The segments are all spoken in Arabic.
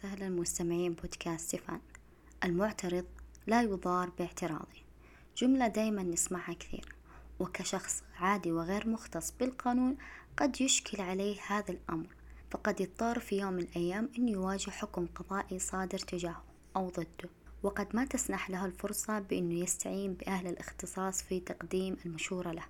وسهلا مستمعين بودكاست ستيفان المعترض لا يضار باعتراضه. جملة دايما نسمعها كثير. وكشخص عادي وغير مختص بالقانون قد يشكل عليه هذا الأمر. فقد يضطر في يوم من الأيام أن يواجه حكم قضائي صادر تجاهه أو ضده. وقد ما تسنح له الفرصة بأنه يستعين بأهل الاختصاص في تقديم المشورة له.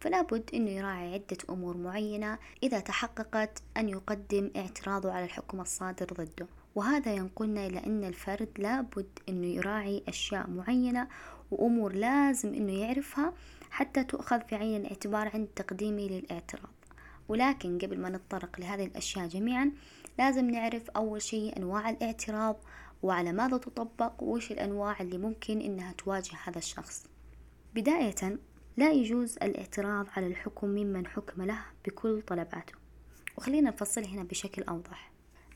فلا بد أنه يراعي عدة أمور معينة إذا تحققت أن يقدم اعتراضه على الحكم الصادر ضده. وهذا ينقلنا إلى أن الفرد لابد أنه يراعي أشياء معينة وأمور لازم أنه يعرفها حتى تؤخذ في عين الاعتبار عند تقديمه للاعتراض. ولكن قبل ما نتطرق لهذه الأشياء جميعا لازم نعرف أول شيء أنواع الاعتراض وعلى ماذا تطبق وش الأنواع اللي ممكن إنها تواجه هذا الشخص. بداية لا يجوز الاعتراض على الحكم ممن حكم له بكل طلباته. وخلينا نفصل هنا بشكل أوضح.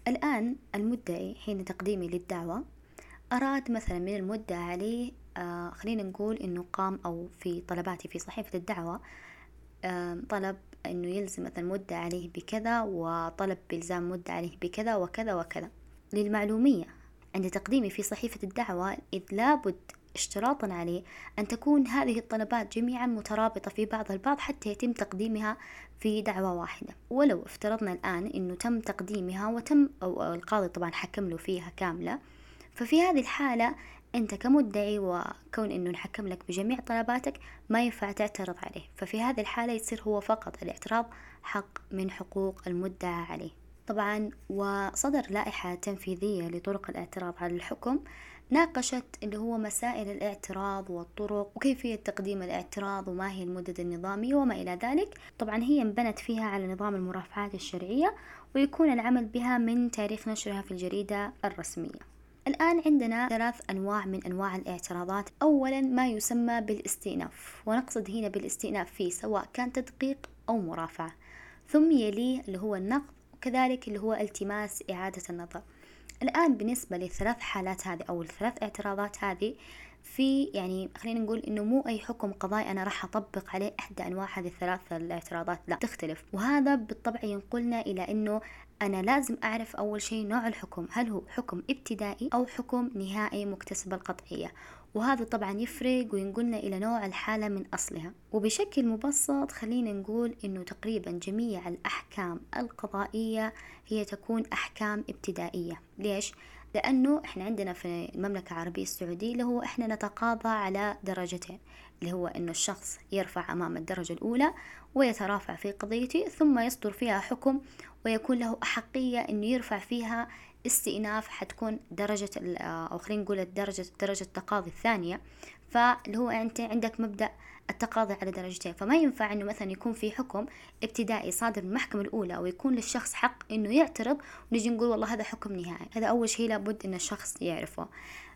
الآن المدعي حين تقديمي للدعوة أراد مثلا من المدعى عليه آه خلينا نقول إنه قام أو في طلباتي في صحيفة الدعوة آه طلب إنه يلزم مثلا مدعى عليه بكذا وطلب بإلزام مدعى عليه بكذا وكذا وكذا. للمعلومية عند تقديمي في صحيفة الدعوة إذ لابد اشتراطا عليه أن تكون هذه الطلبات جميعا مترابطة في بعض البعض حتى يتم تقديمها في دعوة واحدة. ولو افترضنا الآن أنه تم تقديمها وتم أو القاضي طبعا حكم له فيها كاملة ففي هذه الحالة أنت كمدعي وكون أنه نحكم لك بجميع طلباتك ما ينفع تعترض عليه. ففي هذه الحالة يصير هو فقط الاعتراض حق من حقوق المدعى عليه. طبعا وصدر لائحة تنفيذية لطرق الاعتراض على الحكم ناقشت اللي هو مسائل الاعتراض والطرق وكيفية تقديم الاعتراض وما هي المدد النظامية وما إلى ذلك. طبعا هي انبنت فيها على نظام المرافعات الشرعية ويكون العمل بها من تاريخ نشرها في الجريدة الرسمية. الآن عندنا ثلاث أنواع من أنواع الاعتراضات. أولا ما يسمى بالاستئناف ونقصد هنا بالاستئناف فيه سواء كان تدقيق أو مرافعة. ثم يليه اللي هو النقض وكذلك اللي هو التماس إعادة النظر. الآن بالنسبة للثلاث حالات هذه أو الثلاث اعتراضات هذه في يعني خلينا نقول إنه مو أي حكم قضائي أنا راح أطبق عليه إحدى أنواع هذه الثلاث الاعتراضات لا تختلف. وهذا بالطبع ينقلنا إلى إنه أنا لازم أعرف أول شيء نوع الحكم هل هو حكم ابتدائي أو حكم نهائي مكتسب القطعية. وهذا طبعا يفرق وينقلنا إلى نوع الحالة من أصلها وبشكل مبسط خلينا نقول إنه تقريبا جميع الأحكام القضائية هي تكون أحكام ابتدائية ليش؟ لأنه إحنا عندنا في المملكة العربية السعودية اللي هو إحنا نتقاضى على درجتين اللي هو إنه الشخص يرفع أمام الدرجة الأولى ويترافع في قضيته ثم يصدر فيها حكم ويكون له أحقية إنه يرفع فيها استئناف حتكون درجة أو خلينا نقول درجة درجة التقاضي الثانية فاللي هو أنت عندك مبدأ التقاضي على درجتين. فما ينفع إنه مثلا يكون في حكم ابتدائي صادر من المحكمة الأولى ويكون للشخص حق إنه يعترض ونجي نقول والله هذا حكم نهائي. هذا أول شيء لابد إن الشخص يعرفه.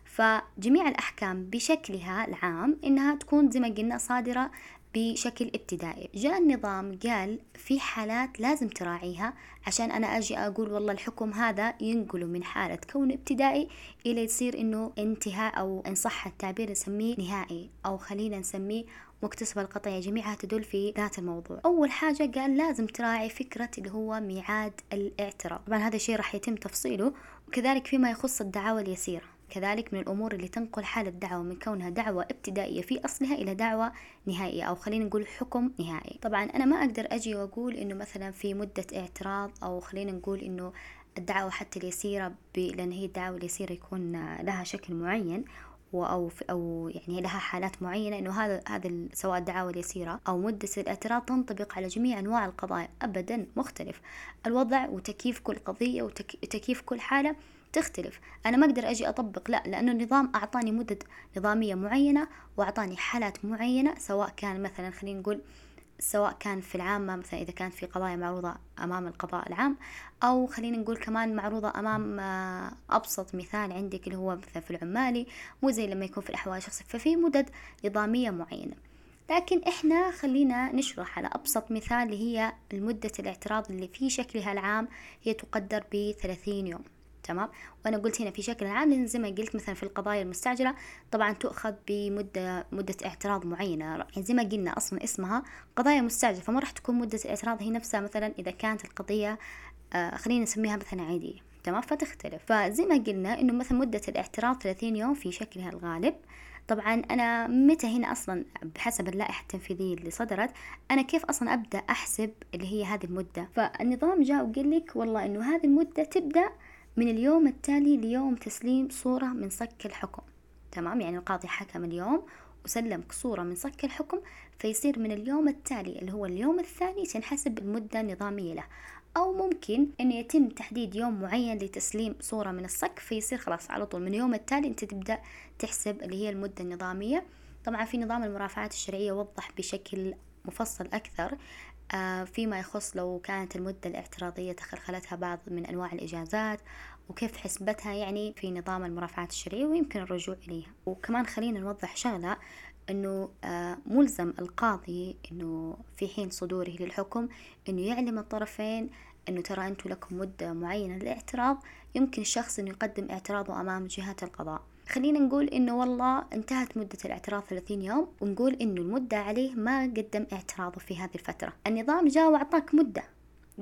فجميع الأحكام بشكلها العام إنها تكون زي ما قلنا صادرة بشكل ابتدائي. جاء النظام قال في حالات لازم تراعيها عشان أنا أجي أقول والله الحكم هذا ينقله من حالة كون ابتدائي إلى يصير إنه انتهاء أو إن صح التعبير نسميه نهائي أو خلينا نسميه مكتسبة القطعية جميعها تدل في ذات الموضوع. أول حاجة قال لازم تراعي فكرة اللي هو ميعاد الاعتراض طبعا هذا الشيء راح يتم تفصيله وكذلك فيما يخص الدعاوى اليسيرة. كذلك من الأمور اللي تنقل حالة دعوة من كونها دعوة ابتدائية في أصلها إلى دعوة نهائية أو خلينا نقول حكم نهائي. طبعا أنا ما أقدر أجي وأقول إنه مثلا في مدة اعتراض أو خلينا نقول إنه الدعوة حتى اليسيرة لأن هي الدعوة اليسيرة يكون لها شكل معين أو أو يعني لها حالات معينة إنه هذا هذا سواء الدعاوى اليسيرة أو مدة الاعتراض تنطبق على جميع أنواع القضايا أبدا مختلف. الوضع وتكييف كل قضية وتكييف كل حالة تختلف. أنا ما أقدر أجي أطبق لا لأنه النظام أعطاني مدد نظامية معينة وأعطاني حالات معينة سواء كان مثلا خلينا نقول سواء كان في العامة مثلا إذا كانت في قضايا معروضة أمام القضاء العام أو خلينا نقول كمان معروضة أمام آه، أبسط مثال عندك اللي هو مثلا في العمالي مو زي لما يكون في الأحوال الشخصية ففي مدد نظامية معينة. لكن إحنا خلينا نشرح على أبسط مثال اللي هي المدة الاعتراض اللي في شكلها العام هي تقدر بثلاثين يوم. تمام؟ وأنا قلت هنا في شكل عام لأن زي ما قلت مثلا في القضايا المستعجلة طبعا تؤخذ بمدة مدة اعتراض معينة. يعني زي ما قلنا أصلا اسمها قضايا مستعجلة فما راح تكون مدة الاعتراض هي نفسها مثلا إذا كانت القضية آه خلينا نسميها مثلا عادية. تمام؟ فتختلف. فزي ما قلنا إنه مثلا مدة الاعتراض 30 يوم في شكلها الغالب. طبعا أنا متى هنا أصلا بحسب اللائحة التنفيذية اللي صدرت أنا كيف أصلا أبدأ أحسب اللي هي هذه المدة؟ فالنظام جاء وقال لك والله إنه هذه المدة تبدأ من اليوم التالي ليوم تسليم صورة من صك الحكم. تمام؟ يعني القاضي حكم اليوم وسلمك صورة من صك الحكم فيصير من اليوم التالي اللي هو اليوم الثاني تنحسب المدة النظامية له. أو ممكن أن يتم تحديد يوم معين لتسليم صورة من الصك فيصير خلاص على طول من اليوم التالي أنت تبدأ تحسب اللي هي المدة النظامية. طبعا في نظام المرافعات الشرعية وضح بشكل مفصل أكثر فيما يخص لو كانت المدة الاعتراضية تخلخلتها بعض من أنواع الإجازات وكيف حسبتها يعني في نظام المرافعات الشرعية ويمكن الرجوع إليها. وكمان خلينا نوضح شغلة أنه آه، ملزم القاضي أنه في حين صدوره للحكم أنه يعلم الطرفين أنه ترى أنتم لكم مدة معينة للاعتراض يمكن الشخص أنه يقدم اعتراضه أمام جهات القضاء. خلينا نقول إنه والله انتهت مدة الاعتراض 30 يوم ونقول إنه المدة عليه ما قدم اعتراضه في هذه الفترة. النظام جاء وأعطاك مدة.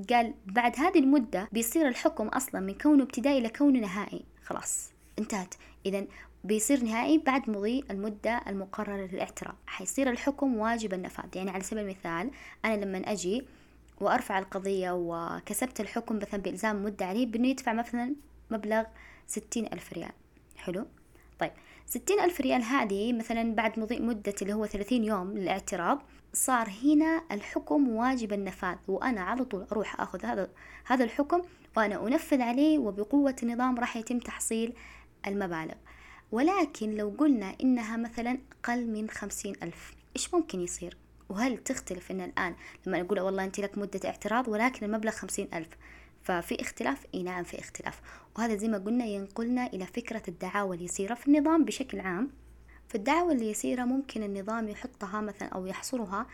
قال بعد هذه المدة بيصير الحكم أصلا من كونه ابتدائي لكونه نهائي. خلاص انتهت. إذا بيصير نهائي بعد مضي المدة المقررة للاعتراض. حيصير الحكم واجب النفاذ. يعني على سبيل المثال أنا لما أجي وأرفع القضية وكسبت الحكم مثلا بإلزام مدة عليه بأنه يدفع مثلا مبلغ ستين ألف ريال. حلو؟ طيب ستين ألف ريال هذه مثلا بعد مضي مدة اللي هو ثلاثين يوم للاعتراض صار هنا الحكم واجب النفاذ وأنا على طول أروح أخذ هذا هذا الحكم وأنا أنفذ عليه وبقوة النظام راح يتم تحصيل المبالغ ولكن لو قلنا إنها مثلا أقل من خمسين ألف إيش ممكن يصير؟ وهل تختلف إن الآن لما أقول والله أنت لك مدة اعتراض ولكن المبلغ خمسين ألف ففي اختلاف إي نعم في اختلاف. وهذا زي ما قلنا ينقلنا إلى فكرة الدعاوى اليسيرة. في النظام بشكل عام في الدعوة اليسيرة ممكن النظام يحطها مثلا أو يحصرها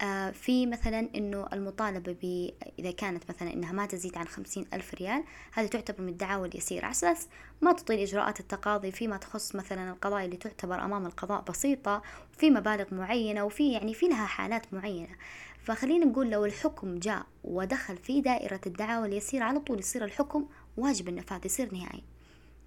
آه، في مثلا إنه المطالبة ب إذا كانت مثلا إنها ما تزيد عن خمسين ألف ريال هذه تعتبر من الدعاوى اليسيرة. على أساس ما تطيل إجراءات التقاضي فيما تخص مثلا القضايا اللي تعتبر أمام القضاء بسيطة وفي مبالغ معينة وفي يعني في لها حالات معينة. فخلينا نقول لو الحكم جاء ودخل في دائرة الدعاوى اليسيرة على طول يصير الحكم واجب النفاذ يصير نهائي.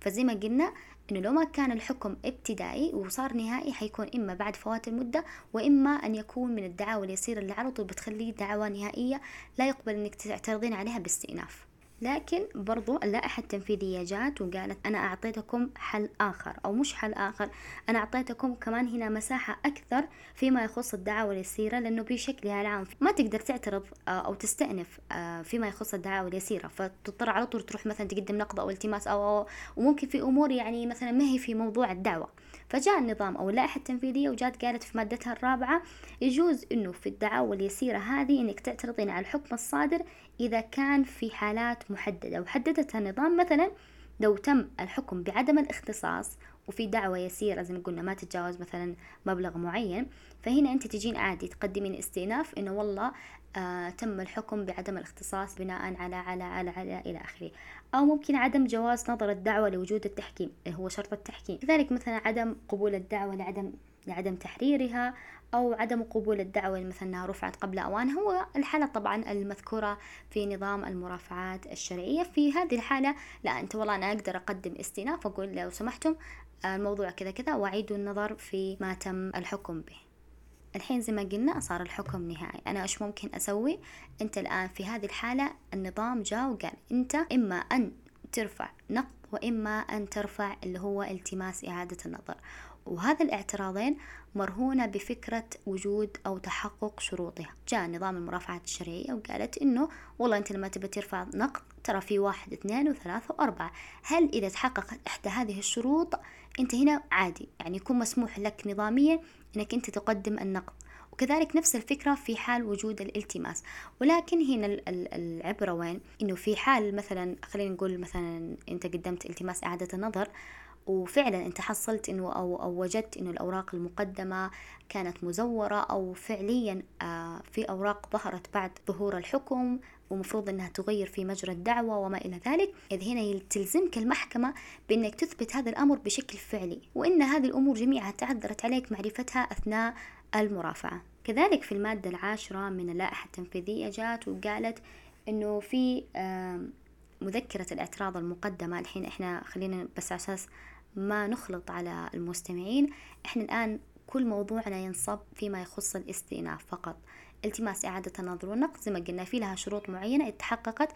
فزي ما قلنا إنه لو ما كان الحكم ابتدائي وصار نهائي حيكون إما بعد فوات المدة وإما أن يكون من الدعاوى اليسيرة اللي على طول بتخليه دعوى نهائية لا يقبل إنك تعترضين عليها باستئناف. لكن برضو اللائحة التنفيذية جات وقالت أنا أعطيتكم حل آخر أو مش حل آخر أنا أعطيتكم كمان هنا مساحة أكثر فيما يخص الدعاوى اليسيرة لأنه بشكلها العام ما تقدر تعترض آه، أو تستأنف آه، فيما يخص الدعاوى اليسيرة فتضطر على طول تروح مثلا تقدم نقض أو التماس أو, أو وممكن في أمور يعني مثلا ما هي في موضوع الدعوة. فجاء النظام أو اللائحة التنفيذية وجات قالت في مادتها الرابعة يجوز إنه في الدعاوى اليسيرة هذه إنك تعترضين على الحكم الصادر إذا كان في حالات محددة وحددتها النظام مثلا لو تم الحكم بعدم الاختصاص وفي دعوة يسيرة زي ما قلنا ما تتجاوز مثلا مبلغ معين فهنا أنت تجين عادي تقدمين استئناف إنه والله آه تم الحكم بعدم الاختصاص بناء على على على على إلى آخره. أو ممكن عدم جواز نظر الدعوة لوجود التحكيم هو شرط التحكيم. كذلك مثلا عدم قبول الدعوة لعدم لعدم تحريرها أو عدم قبول الدعوة مثلا رفعت قبل أوان هو الحالة طبعا المذكورة في نظام المرافعات الشرعية. في هذه الحالة لا أنت والله أنا أقدر أقدم استئناف أقول لو سمحتم الموضوع كذا كذا وأعيد النظر في ما تم الحكم به. الحين زي ما قلنا صار الحكم نهائي. أنا إيش ممكن أسوي؟ أنت الآن في هذه الحالة النظام جاء وقال أنت إما أن ترفع نقض وإما أن ترفع اللي هو التماس إعادة النظر. وهذا الاعتراضين مرهونة بفكرة وجود أو تحقق شروطها. جاء نظام المرافعات الشرعية وقالت إنه والله أنت لما تبي ترفع نقد ترى في واحد اثنين وثلاثة وأربعة. هل إذا تحققت إحدى هذه الشروط أنت هنا عادي يعني يكون مسموح لك نظاميا أنك أنت تقدم النقد. وكذلك نفس الفكرة في حال وجود الالتماس. ولكن هنا العبرة وين؟ إنه في حال مثلا خلينا نقول مثلا أنت قدمت التماس إعادة النظر وفعلا أنت حصلت إنه أو أو وجدت إنه الأوراق المقدمة كانت مزورة أو فعليا آه، في أوراق ظهرت بعد ظهور الحكم ومفروض إنها تغير في مجرى الدعوة وما إلى ذلك. إذ هنا تلزمك المحكمة بإنك تثبت هذا الأمر بشكل فعلي وإن هذه الأمور جميعها تعذرت عليك معرفتها أثناء المرافعة. كذلك في المادة العاشرة من اللائحة التنفيذية جاءت وقالت إنه في مذكرة الإعتراض المقدمة. الحين إحنا خلينا بس على أساس ما نخلط على المستمعين. إحنا الآن كل موضوعنا ينصب فيما يخص الاستئناف فقط. التماس إعادة النظر والنقد زي ما قلنا في لها شروط معينة اتحققت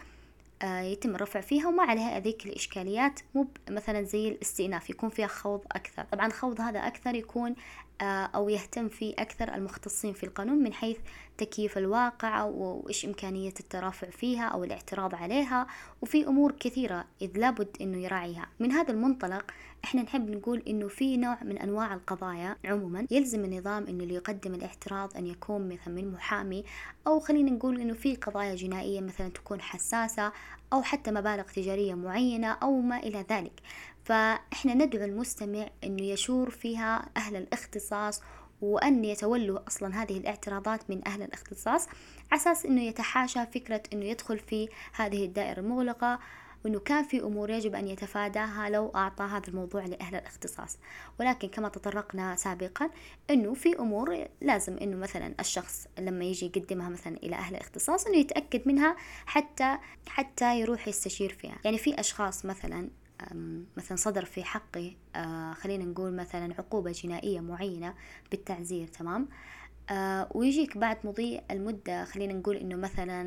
آه، يتم الرفع فيها وما عليها هذيك الإشكاليات. مو مثلا زي الاستئناف يكون فيها خوض أكثر. طبعا الخوض هذا أكثر يكون أو يهتم فيه أكثر المختصين في القانون من حيث تكييف الواقع وإيش إمكانية الترافع فيها أو الاعتراض عليها وفي أمور كثيرة إذ لابد أنه يراعيها. من هذا المنطلق إحنا نحب نقول أنه في نوع من أنواع القضايا عموما يلزم النظام أنه اللي يقدم الاعتراض أن يكون مثلا من محامي أو خلينا نقول أنه في قضايا جنائية مثلا تكون حساسة أو حتى مبالغ تجارية معينة أو ما إلى ذلك. فإحنا ندعو المستمع أنه يشور فيها أهل الاختصاص وأن يتولوا أصلا هذه الاعتراضات من أهل الاختصاص على أساس أنه يتحاشى فكرة أنه يدخل في هذه الدائرة المغلقة وأنه كان في أمور يجب أن يتفاداها لو أعطى هذا الموضوع لأهل الاختصاص. ولكن كما تطرقنا سابقا أنه في أمور لازم أنه مثلا الشخص لما يجي يقدمها مثلا إلى أهل الاختصاص أنه يتأكد منها حتى حتى يروح يستشير فيها. يعني في أشخاص مثلا مثلا صدر في حقي آه، خلينا نقول مثلا عقوبة جنائية معينة بالتعزير تمام؟ آه ويجيك بعد مضي المدة خلينا نقول إنه مثلا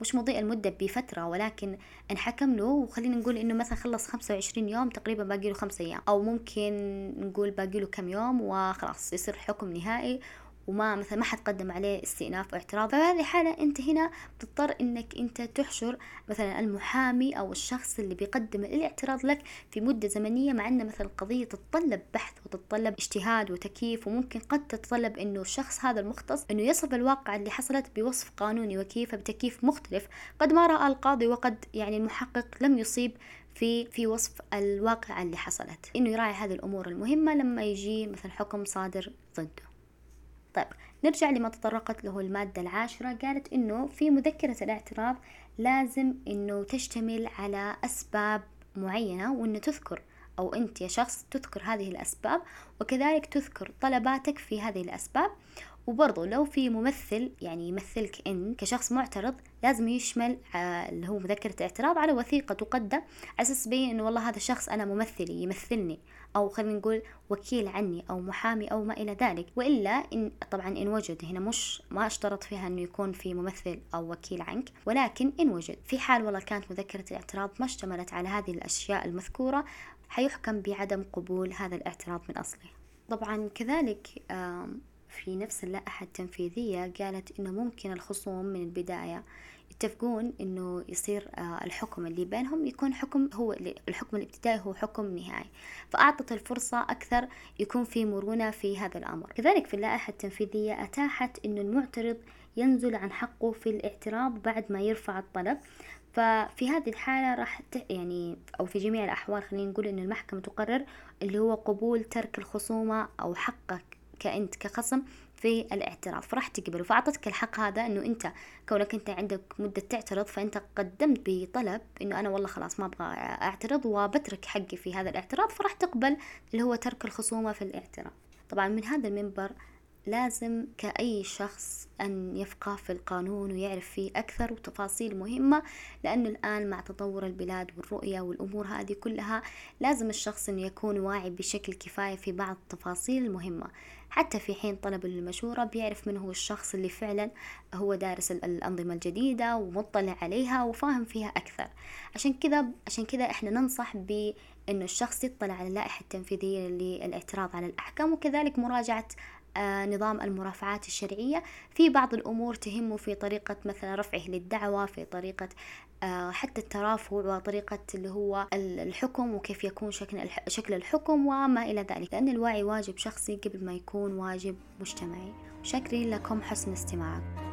مش مضي المدة بفترة ولكن انحكم له وخلينا نقول إنه مثلا خلص خمسة وعشرين يوم تقريبا باقي له خمسة أيام أو ممكن نقول باقي له كم يوم وخلاص يصير حكم نهائي وما مثلا ما حد قدم عليه استئناف أو اعتراض فهذه الحالة أنت هنا بتضطر إنك أنت تحشر مثلا المحامي أو الشخص اللي بيقدم الاعتراض لك في مدة زمنية مع إن مثلا القضية تتطلب بحث وتتطلب اجتهاد وتكييف وممكن قد تتطلب إنه الشخص هذا المختص إنه يصف الواقع اللي حصلت بوصف قانوني وكيف بتكييف مختلف. قد ما رأى القاضي وقد يعني المحقق لم يصيب في في وصف الواقع اللي حصلت. إنه يراعي هذه الأمور المهمة لما يجي مثلا حكم صادر ضده. طيب نرجع لما تطرقت له المادة العاشرة قالت إنه في مذكرة الاعتراض لازم إنه تشتمل على أسباب معينة وإنه تذكر أو أنت يا شخص تذكر هذه الأسباب وكذلك تذكر طلباتك في هذه الأسباب. وبرضو لو في ممثل يعني يمثلك إن كشخص معترض لازم يشمل آه، اللي هو مذكرة اعتراض على وثيقة تقدم على أساس تبين إنه والله هذا الشخص أنا ممثلي يمثلني أو خلينا نقول وكيل عني أو محامي أو ما إلى ذلك. وإلا إن طبعا إن وجد هنا مش ما اشترط فيها إنه يكون في ممثل أو وكيل عنك ولكن إن وجد. في حال والله كانت مذكرة الاعتراض ما اشتملت على هذه الأشياء المذكورة حيحكم بعدم قبول هذا الاعتراض من أصله. طبعا كذلك في نفس اللائحة التنفيذية قالت إنه ممكن الخصوم من البداية. يتفقون إنه يصير آه، الحكم اللي بينهم يكون حكم هو الحكم الابتدائي هو حكم نهائي. فأعطت الفرصة أكثر يكون في مرونة في هذا الأمر. كذلك في اللائحة التنفيذية أتاحت إنه المعترض ينزل عن حقه في الاعتراض بعد ما يرفع الطلب. ففي هذه الحالة راح يعني أو في جميع الأحوال خلينا نقول إن المحكمة تقرر اللي هو قبول ترك الخصومة أو حقك كأنت كخصم في الاعتراض فراح تقبله فأعطتك الحق هذا إنه أنت كونك أنت عندك مدة تعترض فأنت قدمت بطلب إنه أنا والله خلاص ما أبغى أعترض وبترك حقي في هذا الاعتراض فراح تقبل اللي هو ترك الخصومة في الاعتراض. طبعا من هذا المنبر لازم كأي شخص أن يفقه في القانون ويعرف فيه أكثر وتفاصيل مهمة لأنه الآن مع تطور البلاد والرؤية والأمور هذه كلها لازم الشخص أن يكون واعي بشكل كفاية في بعض التفاصيل المهمة. حتى في حين طلب المشورة بيعرف من هو الشخص اللي فعلا هو دارس الأنظمة الجديدة ومطلع عليها وفاهم فيها أكثر. عشان كذا عشان كذا إحنا ننصح ب إنه الشخص يطلع على اللائحة التنفيذية للإعتراض على الأحكام وكذلك مراجعة نظام المرافعات الشرعية. في بعض الأمور تهمه في طريقة مثلا رفعه للدعوة في طريقة آه، حتى الترافع وطريقة اللي هو الحكم وكيف يكون شكل الحكم وما إلى ذلك. لأن الوعي واجب شخصي قبل ما يكون واجب مجتمعي. شكرا لكم حسن استماعكم.